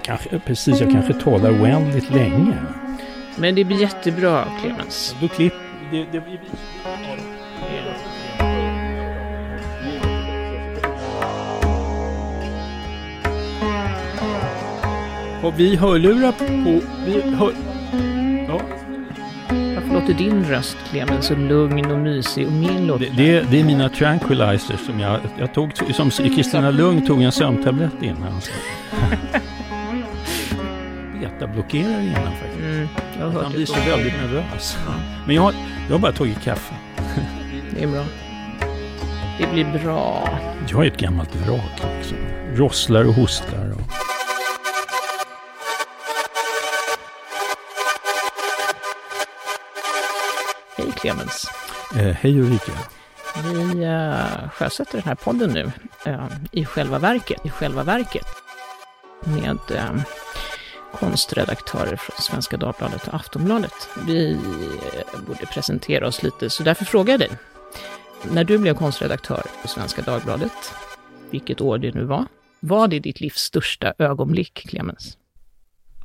Jag kanske, precis, jag kanske talar oändligt länge. Men det blir jättebra, Clemens. Då klipp... Det, det, Och vi hörlurar på... Vi hör, ja, Varför låter din röst, Clemens, så lugn och mysig och min låter... det, det, det är mina tranquilizers som jag, jag tog, som Kristina Lugn tog en sömntablett innan. Betablockerare innan faktiskt. Mm, jag Han det blir så så. väldigt nervös. Men jag, jag har bara tagit kaffe. Det är bra. Det blir bra. Jag är ett gammalt vrak också. Rosslar och hostar. Och... Hej Clemens. Eh, hej Ulrika. Vi uh, sjösätter den här podden nu eh, i själva verket, i själva verket med eh, konstredaktörer från Svenska Dagbladet och Aftonbladet. Vi eh, borde presentera oss lite, så därför frågar jag dig. När du blev konstredaktör på Svenska Dagbladet, vilket år det nu var, var det ditt livs största ögonblick, Clemens?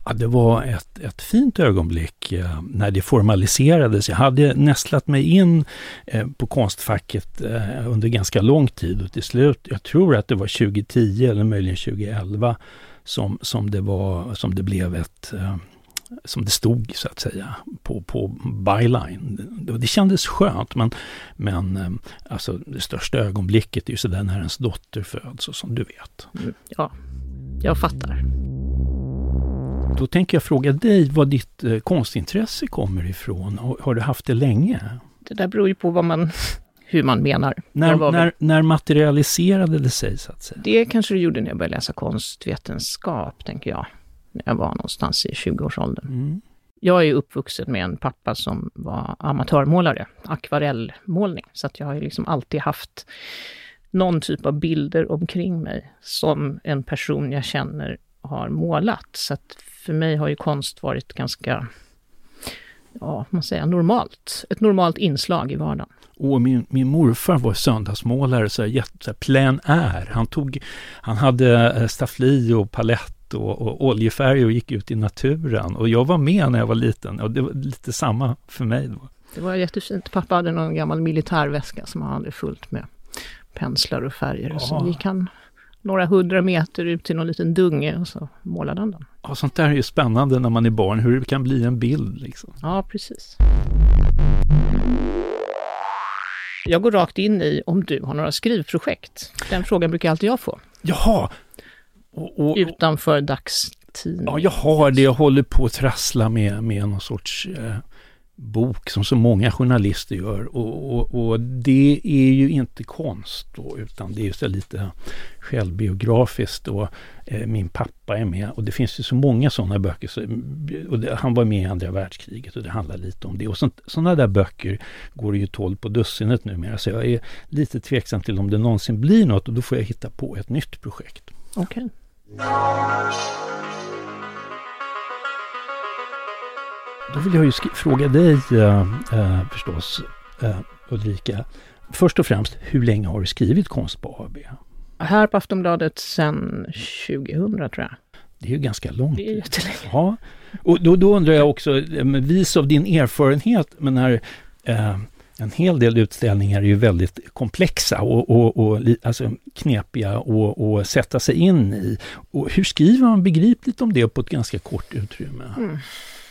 Ja, det var ett, ett fint ögonblick eh, när det formaliserades. Jag hade nästlat mig in eh, på Konstfacket eh, under ganska lång tid och till slut, jag tror att det var 2010 eller möjligen 2011 som, som, det, var, som det blev ett eh, som det stod så att säga på, på byline. Det, det kändes skönt men, men eh, alltså det största ögonblicket är ju sådär när ens dotter föds och som du vet. Mm, ja, jag fattar. Då tänker jag fråga dig var ditt eh, konstintresse kommer ifrån. Har, har du haft det länge? Det där beror ju på vad man, hur man menar. När, när, när materialiserade det sig så att säga? Det kanske du gjorde när jag började läsa konstvetenskap, tänker jag. När jag var någonstans i 20-årsåldern. Mm. Jag är uppvuxen med en pappa som var amatörmålare, akvarellmålning. Så att jag har ju liksom alltid haft någon typ av bilder omkring mig som en person jag känner har målat. Så att för mig har ju konst varit ganska, ja, man säger normalt. Ett normalt inslag i vardagen. Och min, min morfar var söndagsmålare, så jätte- plein air. Han, tog, han hade eh, staffli och palett och, och oljefärg och gick ut i naturen. Och jag var med när jag var liten och det var lite samma för mig. Då. Det var jättefint. Pappa hade någon gammal militärväska som han hade fullt med penslar och färger. Och så Ja. gick han några hundra meter ut till någon liten dunge och så målade han den. Ja, sånt där är ju spännande när man är barn, hur det kan bli en bild. Liksom. Ja, precis. Jag går rakt in i om du har några skrivprojekt. Den frågan brukar alltid jag få. Jaha! Och, och, Utanför dagstidning. Ja, jag har det. Jag håller på att trassla med, med någon sorts eh, bok som så många journalister gör. Och, och, och det är ju inte konst då, utan det är så lite självbiografiskt. Och, eh, min pappa är med och det finns ju så många sådana böcker. Så, och det, han var med i andra världskriget och det handlar lite om det. Och sådana där böcker går det ju tolv på dussinet numera. Så jag är lite tveksam till om det någonsin blir något och då får jag hitta på ett nytt projekt. Okej. Då vill jag ju fråga dig eh, eh, förstås, eh, Ulrika. Först och främst, hur länge har du skrivit Konst på AB? Här på Aftonbladet sedan 2000 tror jag. Det är ju ganska långt. Det är jättelänge. Ja, och då, då undrar jag också, eh, med vis av din erfarenhet, men när eh, en hel del utställningar är ju väldigt komplexa och, och, och alltså knepiga och, och sätta sig in i. Och hur skriver man begripligt om det på ett ganska kort utrymme? Mm.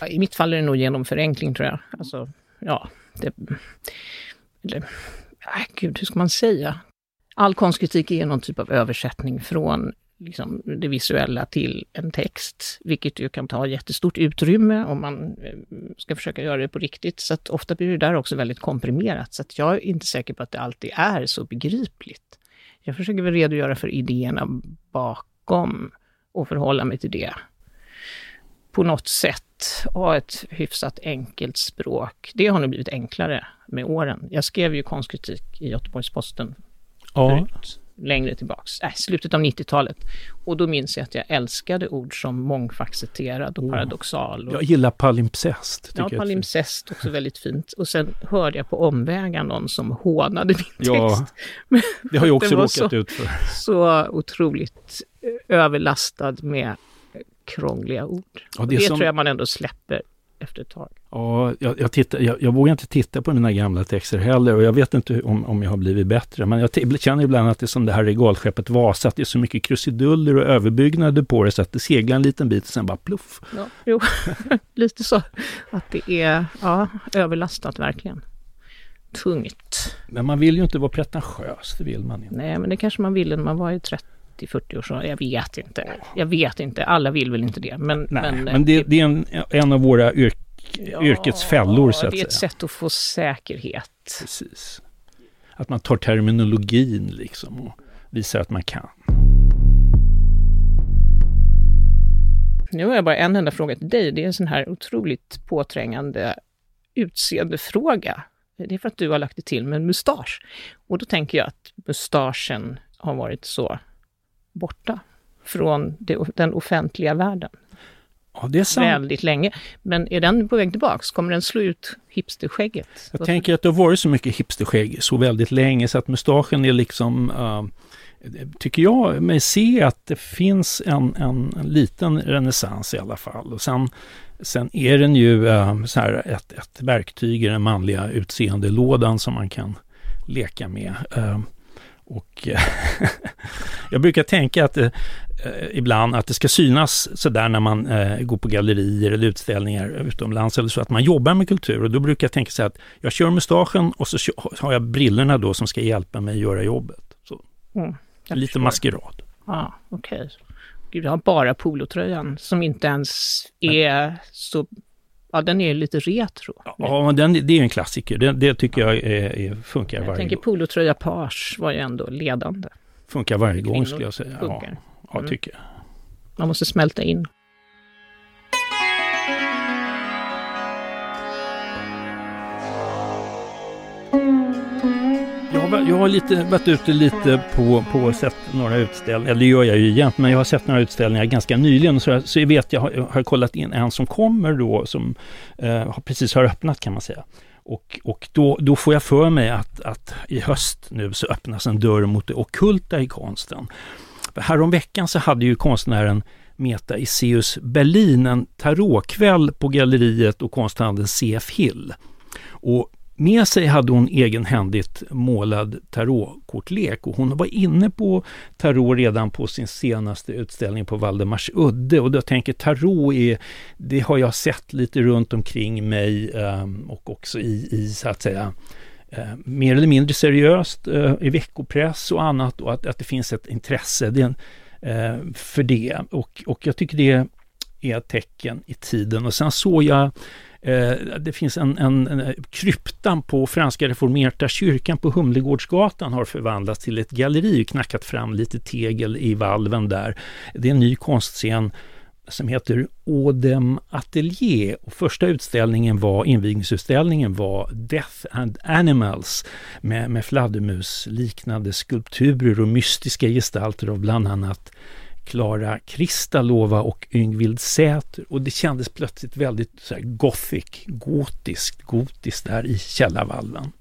I mitt fall är det nog genom förenkling tror jag. Alltså, ja, det... Eller, äh, gud, hur ska man säga? All konstkritik är någon typ av översättning från liksom, det visuella till en text, vilket ju kan ta jättestort utrymme om man eh, ska försöka göra det på riktigt. Så att ofta blir det där också väldigt komprimerat. Så att jag är inte säker på att det alltid är så begripligt. Jag försöker väl redogöra för idéerna bakom och förhålla mig till det på något sätt ha ett hyfsat enkelt språk. Det har nog blivit enklare med åren. Jag skrev ju konstkritik i Göteborgs-Posten Ja, förut, längre tillbaks, äh, slutet av 90-talet. Och då minns jag att jag älskade ord som mångfacetterad och Oh. paradoxal. Och, jag gillar palimpsest. ja, palimpsest också väldigt fint. Och sen hörde jag på omvägar någon som hånade min text. Ja, det har jag också råkat så- ut för. så otroligt eh, överlastad med krångliga ord. Ja, det det som- tror jag man ändå släpper efter ett tag. Ja, jag, jag, tittar, jag, jag vågar inte titta på mina gamla texter heller och jag vet inte om, om jag har blivit bättre. Men jag t- känner ibland att det är som det här regalskeppet Vasa, att det är så mycket krusiduller och överbyggnader på det så att det seglar en liten bit och sen bara pluff. Ja, jo, lite så. Att det är ja, överlastat verkligen. Tungt. Men man vill ju inte vara pretentiös, det vill man inte. Nej, men det kanske man ville när man var i 30-40 års. Jag vet inte. Jag vet inte. Alla vill väl inte det. Men, Nej, men, men, det, det är en, en av våra yrk, yrkets fällor så att det är ett säga. sätt att få säkerhet. Precis. Att man tar terminologin liksom och visar att man kan. Nu har jag bara en enda fråga till dig. Det är en sån här otroligt påträngande utseendefråga. Det är för att du har lagt det till med en mustasch. Och då tänker jag att mustaschen har varit så borta från det, den offentliga världen Ja, det är sant. väldigt länge. Men är den på väg tillbaks? Kommer den slå ut hipsterskägget? Jag tänker att det har varit så mycket hipsterskägg så väldigt länge så att mustaschen är liksom, uh, tycker jag mig se att det finns en, en, en liten renässans i alla fall. Och sen, sen är den ju uh, så här ett, ett verktyg i den manliga utseendelådan som man kan leka med. Uh, och jag brukar tänka att det, eh, ibland att det ska synas sådär när man eh, går på gallerier eller utställningar utomlands eller så, att man jobbar med kultur. Och då brukar jag tänka så här att jag kör mustaschen och så har jag brillorna då som ska hjälpa mig att göra jobbet. Så, Mm, lite förstår. maskerad. Ja, okej. Gud, jag har bara polotröjan som inte ens är så... Ja, den är lite retro. Ja, den, det är en klassiker. Det, det tycker jag är, funkar jag varje tänker gång. polotröja page var ju ändå ledande. Funkar varje gång Kvinnor skulle jag säga. Ja, funkar. ja Mm. tycker jag. Man måste smälta in. Jag har, jag har lite, varit ute lite på, på och sett några utställningar, eller det gör jag ju jämt, men jag har sett några utställningar ganska nyligen. Så, jag- så jag vet, jag har, jag har kollat in en som kommer då, som eh, har precis har öppnat kan man säga. Och, och då, då får jag för mig att, att i höst nu så öppnas en dörr mot det ockulta i konsten. Häromveckan så hade ju konstnären Meta Iseus Berlin en tarotkväll på galleriet och konsthandeln CF Hill. Och med sig hade hon egenhändigt målad tarotkortlek och hon var inne på tarot redan på sin senaste utställning på Valdemars udde. Och då tänker tarot är, det har jag sett lite runt omkring mig ehm, och också i, i så att säga ehm, mer eller mindre seriöst eh, i veckopress och annat och att, att det finns ett intresse eh, för det. Och, och jag tycker det är ett tecken i tiden. Och sen såg jag Eh, det finns en, en, en kryptan på Franska Reformerta kyrkan på Humlegårdsgatan har förvandlats till ett galleri, knackat fram lite tegel i valven där. Det är en ny konstscen som heter Odem Atelier. Och första utställningen var, invigningsutställningen var Death and Animals med, med fladdermusliknande skulpturer och mystiska gestalter av bland annat Klara Kristalova och Yngvild Säter och det kändes plötsligt väldigt så här gothic, gotiskt, gotiskt där i källarvalven.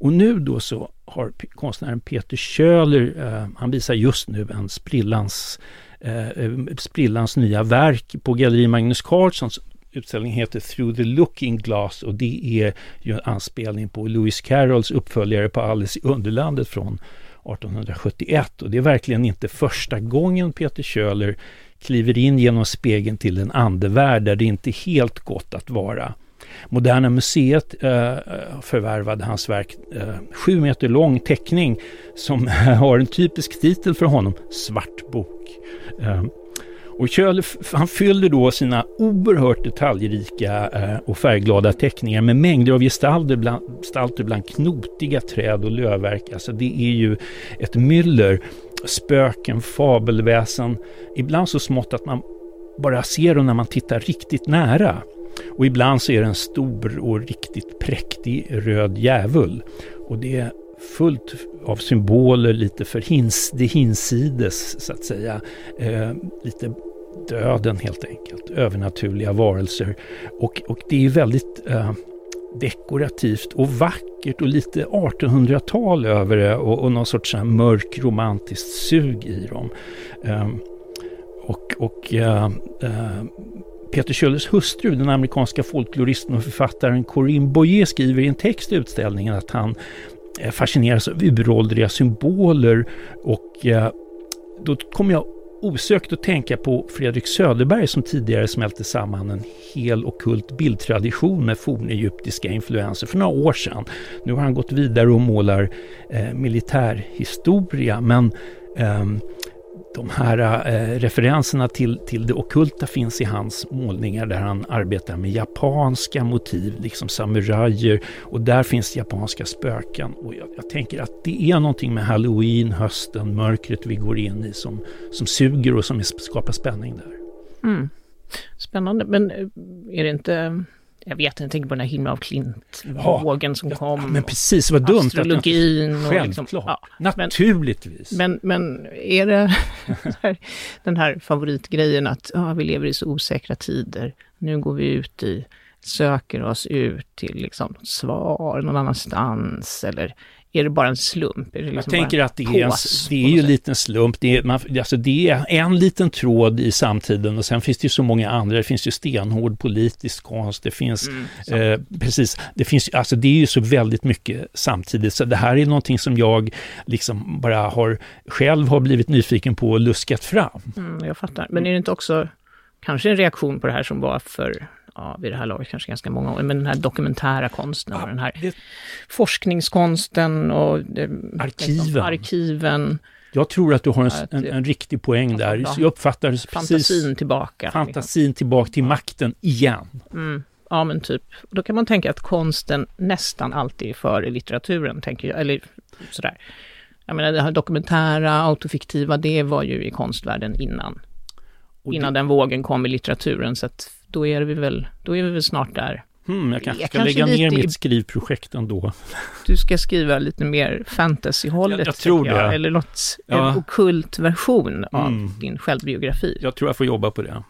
Och nu då så har konstnären Peter Köhler, eh, han visar just nu en sprillans, eh, eh, sprillans nya verk på Galleri Magnus Carlssons utställning heter Through the Looking Glass och det är ju en anspelning på Lewis Carrolls uppföljare på Alice i Underlandet från 1871 och det är verkligen inte första gången Peter Köhler kliver in genom spegeln till en andevärld där det inte är helt gott att vara. Moderna Museet eh, eh förvärvade hans verk, eh, sju meter lång teckning som har en typisk titel för honom, Svart bok. Eh, och Köhler, han fyller då sina oerhört detaljrika eh, och färgglada teckningar med mängder av gestalter bland, gestalter bland knotiga träd och lövverk. Alltså det är ju ett myller. Spöken, fabelväsen, ibland så smått att man bara ser dem när man tittar riktigt nära. Och ibland så är det en stor och riktigt präktig röd djävul. Och det är fullt av symboler lite för hins, det hinsides så att säga. Eh, lite döden helt enkelt, övernaturliga varelser. Och, och det är väldigt eh, dekorativt och vackert och lite 1800-tal över det och, och någon sorts här mörk romantiskt sug i dem. Eh, och, och eh, eh Peter Schöllers hustru, den amerikanska folkloristen och författaren Corinne Boyer skriver i en text i utställningen att han eh, fascineras av uråldriga symboler och eh, då kommer jag osökt att tänka på Fredrik Söderberg som tidigare smälte samman en hel okult bildtradition med fornegyptiska influenser för några år sedan. Nu har han gått vidare och målar eh, militärhistoria men eh, de här eh, referenserna till, till det okulta finns i hans målningar där han arbetar med japanska motiv, liksom samurajer och där finns japanska spöken. Och jag, jag, tänker att det är någonting med halloween, hösten, mörkret vi går in i som, som suger och som skapar spänning där. Mm. Spännande, men eh, är det inte jag vet inte, tänker på den här himla av klint-vågen som ja, kom. men precis, vad dumt. Astrologin. Att jag, liksom, ja, Naturligtvis. Men, men är det den här favoritgrejen att ja, vi lever i så osäkra tider. Nu går vi ut i, söker oss ut till liksom svar någon annanstans eller är det bara en slump? Liksom jag tänker att det är, en, det är ju en liten slump. Det är, man, alltså det är en liten tråd i samtiden och sen finns det ju så många andra. Det finns ju stenhård politisk konst. Det finns, mm, eh, precis, det finns, alltså det är ju så väldigt mycket samtidigt. Så det här är någonting som jag liksom bara har, själv har blivit nyfiken på och luskat fram. Mm, jag fattar. Men är det inte också kanske en reaktion på det här som var för ja, vid det här laget kanske ganska många år, men den här dokumentära konsten och den här det... forskningskonsten och det, arkiven. Liksom, arkiven. Jag tror att du har en, en, en riktig poäng där. Ja, jag uppfattar precis... Fantasin tillbaka. Fantasin liksom. tillbaka till makten igen. Mm. Ja, men typ. Då kan man tänka att konsten nästan alltid är före litteraturen, tänker jag. Eller sådär. Jag menar, det här dokumentära, autofiktiva, det var ju i konstvärlden innan. Och innan det... den vågen kom i litteraturen, så att då är vi väl, då är vi väl snart där. Hmm, jag kanske jag ska kanske lägga ner mitt skrivprojekt ändå. Du ska skriva lite mer fantasyhållet, jag, jag tror jag. det. Eller något, ja. en okult version av mm. din självbiografi. Jag tror jag får jobba på det.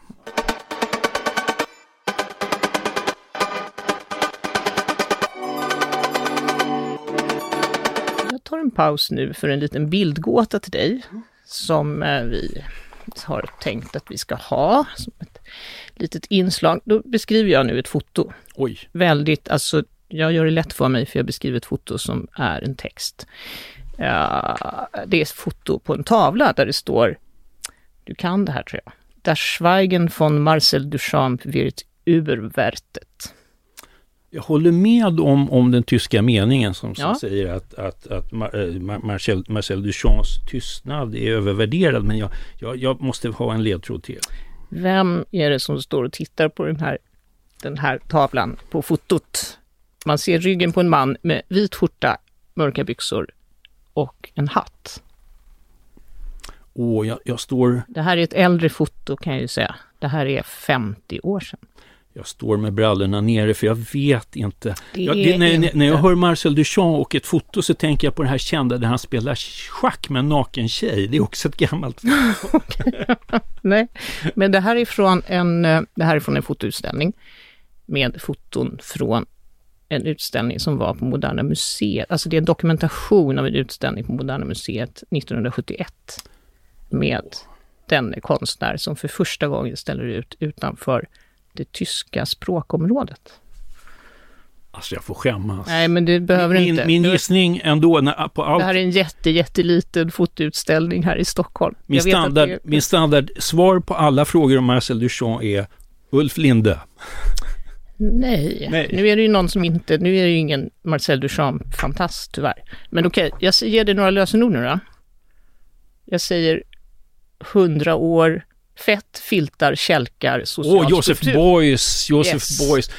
Jag tar en paus nu för en liten bildgåta till dig som eh, vi har tänkt att vi ska ha som ett litet inslag. Då beskriver jag nu ett foto. Oj. Väldigt, alltså jag gör det lätt för mig för jag beskriver ett foto som är en text. Ja, det är ett foto på en tavla där det står, du kan det här tror jag, Das Schweigen von Marcel Duchamp wird überwertet. Jag håller med om, om den tyska meningen som, som ja. säger att, att, att eh, Marcel, Marcel Duchamps tystnad är övervärderad. Men jag, jag, jag måste ha en ledtråd till. Vem är det som står och tittar på den här, den här tavlan på fotot? Man ser ryggen på en man med vit skjorta, mörka byxor och en hatt. Åh, jag, jag står... Det här är ett äldre foto kan jag ju säga. Det här är 50 år sedan jag står med brallorna nere för jag vet inte. Jag, det, när, inte. när jag hör Marcel Duchamp och ett foto så tänker jag på det här kända där han spelar schack med en naken tjej. Det är också ett gammalt Nej, men det här är från en, eh, det här är från en fotoutställning med foton från en utställning som var på Moderna Museet. Alltså det är en dokumentation av en utställning på Moderna Museet 1971 med den konstnär som för första gången ställer ut utanför det tyska språkområdet. Alltså jag får skämmas. Nej, men det behöver min, inte. Min gissning ändå när, på allt... Det här är en jätte, jätteliten fotoutställning här i Stockholm. Min standard, det... min standard svar på alla frågor om Marcel Duchamp är Ulf Linde. Nej. Nej. nu är det ju någon som inte, nu är det ju ingen Marcel Duchamp-fantast tyvärr. Men okej, okay, jag ger dig några lösenord nu då. Jag säger 100 år, fett, filtar, kälkar, social Åh, oh, Josef Beuys, Josef yes. Beuys.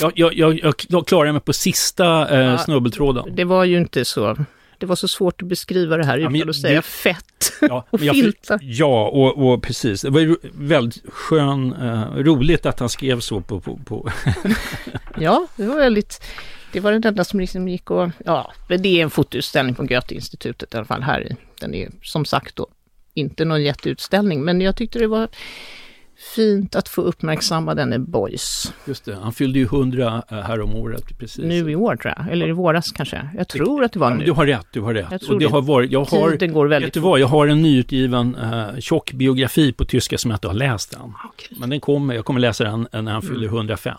Jag, jag, jag, jag klarar mig på sista eh, ja, snubbeltråden. Det var ju inte så. Det var så svårt att beskriva det här utan ja, att säga fett. Ja, och filtar. Ja, och, och precis. Det var ju väldigt skön, eh, roligt att han skrev så på, på, på Ja, det var väldigt... Det var det enda som liksom gick och... Ja, det är en fotoutställning på Goethe-institutet i alla fall här i. Den är som sagt då inte någon jätteutställning, men jag tyckte det var fint att få uppmärksamma denne Boys. Just det, han fyllde ju 100 eh, här om året precis. Nu i år tror jag, eller i våras kanske. Jag tror att det var nu. Du har rätt, du har rätt. Jag tror och det det. har varit, jag har, Tiden går väldigt vet du vad, jag har en nyutgiven uh, tjock biografi på tyska som jag inte har läst än. Okej. Men den kommer, jag kommer läsa den när han fyller 105.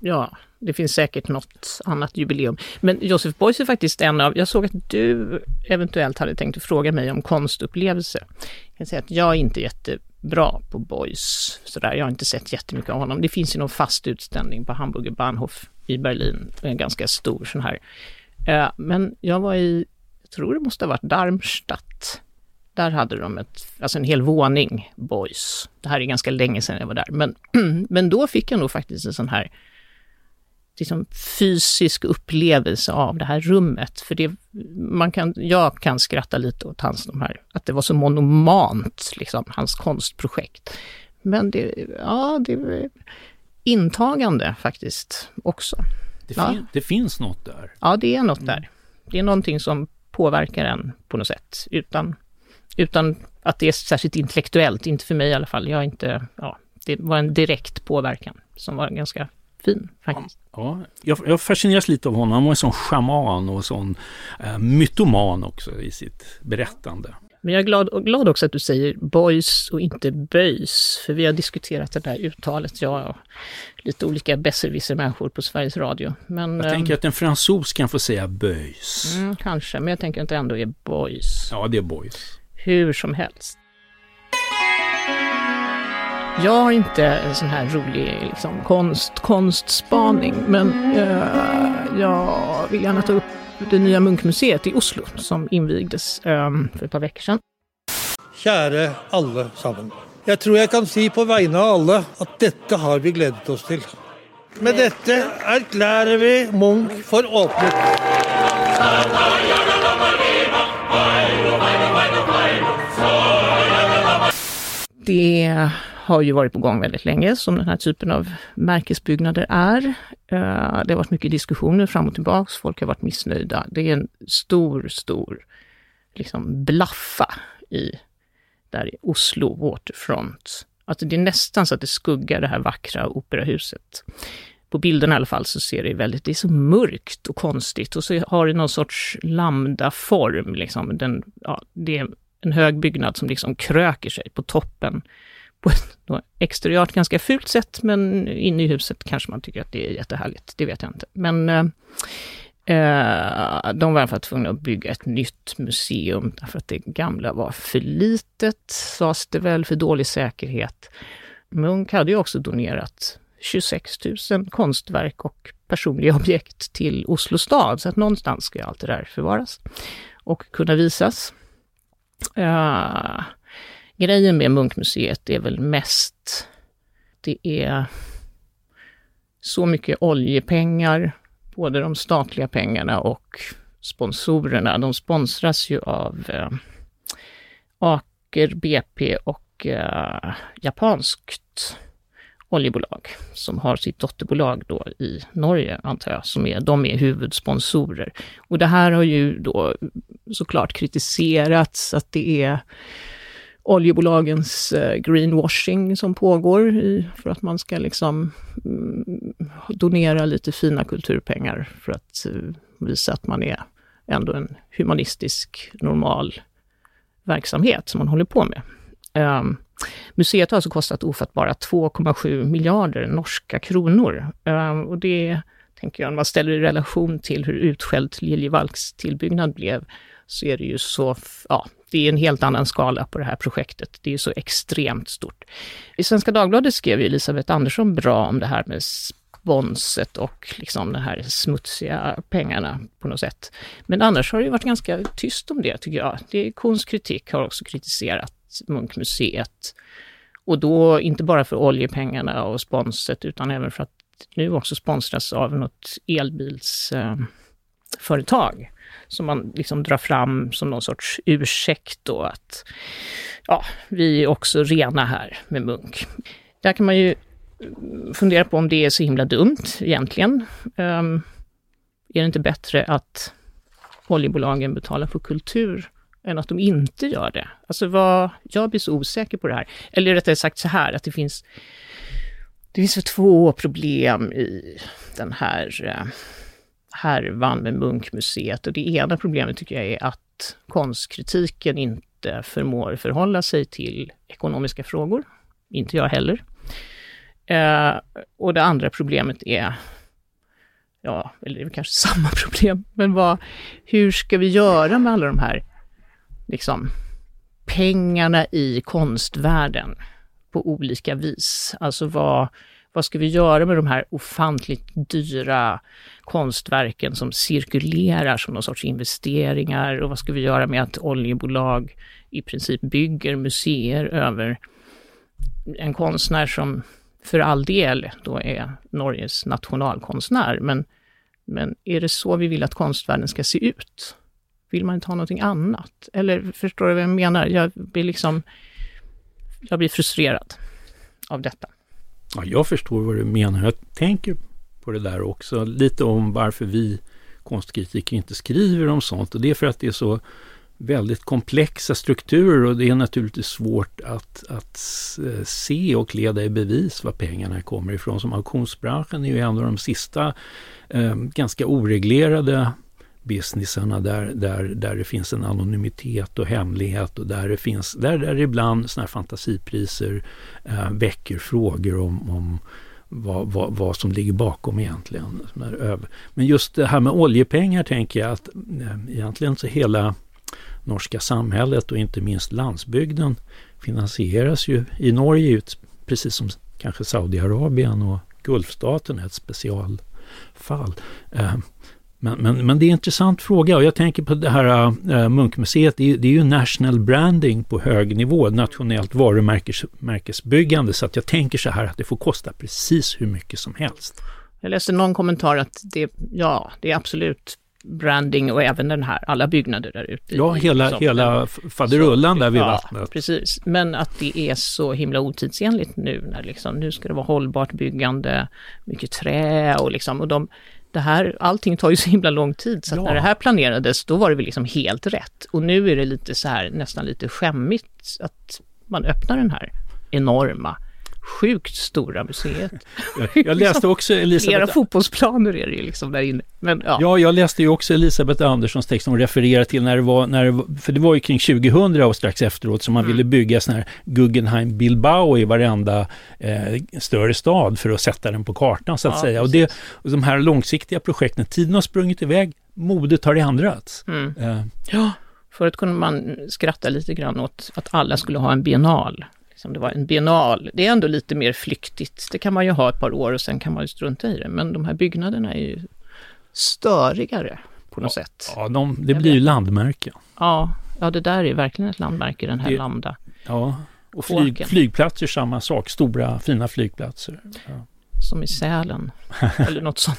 Ja, det finns säkert något annat jubileum. Men Joseph Beuys är faktiskt en av, jag såg att du eventuellt hade tänkt fråga mig om konstupplevelser. Jag kan säga att jag är inte bra på Boys, sådär. jag har inte sett jättemycket av honom. Det finns ju någon fast utställning på Hamburger Bahnhof i Berlin, en ganska stor sån här. Eh, Men jag var i, jag tror det måste ha varit Darmstadt. Där hade de ett, alltså en hel våning Boys. Det här är ganska länge sedan jag var där. Men, men då fick jag nog faktiskt en sån här liksom fysisk upplevelse av det här rummet. För det, man kan, jag kan skratta lite åt hans, de här, att det var så monomant, liksom, hans konstprojekt. Men det, ja, det är intagande faktiskt också. Det, Ja. fin, det finns något där. Ja, det är något där. Det är någonting som påverkar en på något sätt, utan, utan att det är särskilt intellektuellt, inte för mig i alla fall. Jag är inte, ja, det var en direkt påverkan som var ganska fin faktiskt. Ja, jag, jag fascineras lite av honom. Han var en sån schaman och sån eh, mytoman också i sitt berättande. Men jag är glad, glad också att du säger boys och inte böjs, för vi har diskuterat det där uttalet, jag och lite olika besserwisser-människor på Sveriges Radio. Men, Jag tänker att en fransos kan få säga böjs. mm, kanske, men jag tänker att det ändå är boys. Ja, det är boys. Hur som helst. Jag har inte en sån här rolig liksom, konst, konstspaning, men eh, jag vill gärna ta upp det nya Munkmuseet i Oslo som invigdes eh, för ett par veckor sedan. Kjære alle sammen. Jeg tror jeg kan si på vegne av alle at dette har vi gledet oss til. Med dette erklærer vi Munch for åpnet. Det har ju varit på gång väldigt länge, som den här typen av märkesbyggnader är. Eh, det har varit mycket diskussioner fram och tillbaks, folk har varit missnöjda. Det är en stor, stor liksom blaffa i, där i Oslo Waterfront. Alltså det är nästan så att det skuggar det här vackra operahuset. På bilden i alla fall så ser det väldigt, det är så mörkt och konstigt och så har det någon sorts lambda-form. Liksom. Den, ja, det är en hög byggnad som liksom kröker sig på toppen på ett då exteriört ganska fult sätt, men inne i huset kanske man tycker att det är jättehärligt. Det vet jag inte. Men eh, eh, de var i alla fall tvungna att bygga ett nytt museum därför att det gamla var för litet, sades det väl, för dålig säkerhet. Munk hade ju också donerat 26 000 konstverk och personliga objekt till Oslo stad, så att någonstans ska ju allt det där förvaras och kunna visas. Eh, grejen med Munkmuseet är väl mest, det är så mycket oljepengar, både de statliga pengarna och sponsorerna. De sponsras ju av eh, Aker BP och eh, japanskt oljebolag som har sitt dotterbolag då i Norge, antar jag, som är, de är huvudsponsorer. Och det här har ju då såklart kritiserats att det är oljebolagens eh, greenwashing som pågår i, för att man ska liksom mm, donera lite fina kulturpengar för att eh, visa att man är ändå en humanistisk, normal verksamhet som man håller på med. Um, museet har alltså kostat ofattbara 2,7 miljarder norska kronor. Um, och det tänker jag, om man ställer i relation till hur utskällt Liljevalchs tillbyggnad blev, så är det ju så, ja, det är en helt annan skala på det här projektet. Det är så extremt stort. I Svenska Dagbladet skrev ju Elisabeth Andersson bra om det här med sponset och liksom de här smutsiga pengarna på något sätt. Men annars har det ju varit ganska tyst om det tycker jag. Det är konstkritik har också kritiserat Munkmuseet. Och då inte bara för oljepengarna och sponset utan även för att nu också sponsras av något elbilsföretag som man liksom drar fram som någon sorts ursäkt då att ja, vi är också rena här med Munk. Där kan man ju fundera på om det är så himla dumt egentligen. Um, är det inte bättre att oljebolagen betalar för kultur än att de inte gör det? Alltså vad, jag blir så osäker på det här. Eller rättare sagt så här, att det finns, det finns två problem i den här uh, härvan med Munkmuseet. Och det ena problemet tycker jag är att konstkritiken inte förmår förhålla sig till ekonomiska frågor. Inte jag heller. Eh, och det andra problemet är, ja, eller det är kanske samma problem, men vad, hur ska vi göra med alla de här liksom, pengarna i konstvärlden på olika vis? Alltså vad, vad ska vi göra med de här ofantligt dyra konstverken som cirkulerar som någon sorts investeringar och vad ska vi göra med att oljebolag i princip bygger museer över en konstnär som för all del då är Norges nationalkonstnär, men, men är det så vi vill att konstvärlden ska se ut? Vill man inte ha någonting annat? Eller förstår du vad jag menar? Jag blir liksom, jag blir frustrerad av detta. Ja, jag förstår vad du menar. Jag tänker på det där också, lite om varför vi konstkritiker inte skriver om sånt. Och det är för att det är så väldigt komplexa strukturer och det är naturligtvis svårt att, att se och leda i bevis var pengarna kommer ifrån. Som auktionsbranschen är ju en av de sista eh, ganska oreglerade businessarna där, där, där det finns en anonymitet och hemlighet och där det finns, där, där ibland sådana här fantasipriser eh, väcker frågor om, om vad, vad, vad, som ligger bakom egentligen. Men just det här med oljepengar tänker jag att eh, egentligen så hela norska samhället och inte minst landsbygden finansieras ju i Norge ut, precis som kanske Saudiarabien och Gulfstaten är ett specialfall. Eh, men, men, men det är en intressant fråga och jag tänker på det här äh, Munkmuseet, det är, det är ju national branding på hög nivå, nationellt varumärkesbyggande, så att jag tänker så här att det får kosta precis hur mycket som helst. Jag läste någon kommentar att det, ja, det är absolut branding och även den här, alla byggnader där ute. Ja, hela, hela faderullan där vid ja, vattnet. precis. Men att det är så himla otidsenligt nu när liksom, nu ska det vara hållbart byggande, mycket trä och liksom, och de, det här, allting tar ju så himla lång tid, så ja. när det här planerades, då var det väl liksom helt rätt. Och nu är det lite så här, nästan lite skämmigt att man öppnar den här enorma sjukt stora museet. Jag läste också Elisabeth... Flera fotbollsplaner är det ju liksom där inne. Men, ja. ja, jag läste ju också Elisabeth Anderssons text som refererar till när det var, när det var, för det var ju kring 2000 och strax efteråt som man mm. ville bygga sån här Guggenheim Bilbao i varenda eh, större stad för att sätta den på kartan så att ja, säga. Och, det, och de här långsiktiga projekten, tiden har sprungit iväg, modet har ändrats. Mm. Eh. Ja, förut kunde man skratta lite grann åt att alla skulle ha en biennal som det var en biennal. Det är ändå lite mer flyktigt. Det kan man ju ha ett par år och sen kan man ju strunta i det. Men de här byggnaderna är ju störigare på något ja, sätt. Ja, de, det blir ju landmärken. Ja, ja, det där är verkligen ett landmärke, den här det, lambda. Ja, och flyg, flygplatser samma sak. Stora fina flygplatser. Ja. Som i Sälen, eller något sånt.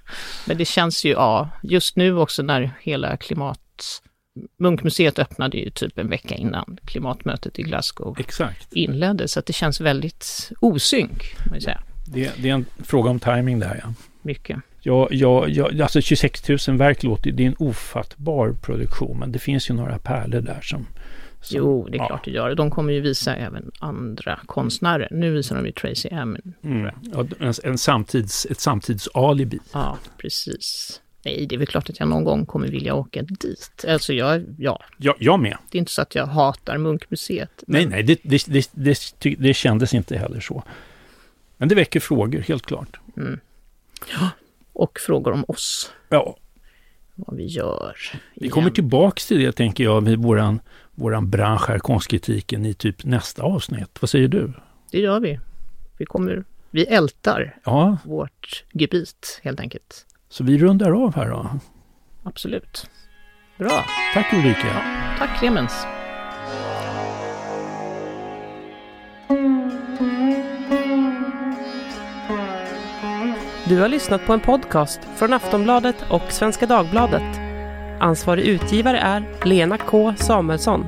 Men det känns ju, ja, just nu också när hela klimat Munkmuseet öppnade ju typ en vecka innan klimatmötet i Glasgow Exakt. inleddes, så att det känns väldigt osynk. Det, det, är en fråga om timing där ja. Mycket. Ja, ja, ja, alltså 26 000 verk låter, det är en ofattbar produktion, men det finns ju några pärlor där som... som jo, det är ja. klart det gör. De kommer ju visa även andra konstnärer. Nu visar de ju Tracy Emin. Mm. Ja, en, en samtids, ett samtidsalibi. Ja, precis. Nej, det är väl klart att jag någon gång kommer vilja åka dit. Alltså jag, ja. ja jag med. Det är inte så att jag hatar Munkmuseet. Men... Nej, nej, det, det, det, det, kändes inte heller så. Men det väcker frågor, helt klart. Mm. Ja, och frågor om oss. Ja. Vad vi gör. Vi igen. kommer tillbaks till det, tänker jag, med våran, våran bransch här, konstkritiken, i typ nästa avsnitt. Vad säger du? Det gör vi. Vi kommer, vi ältar ja. vårt gebit, helt enkelt. Så vi rundar av här då. Absolut. Bra. Tack Ulrika. Ja, tack Clemens. Du har lyssnat på en podcast från Aftonbladet och Svenska Dagbladet. Ansvarig utgivare är Lena K Samuelsson.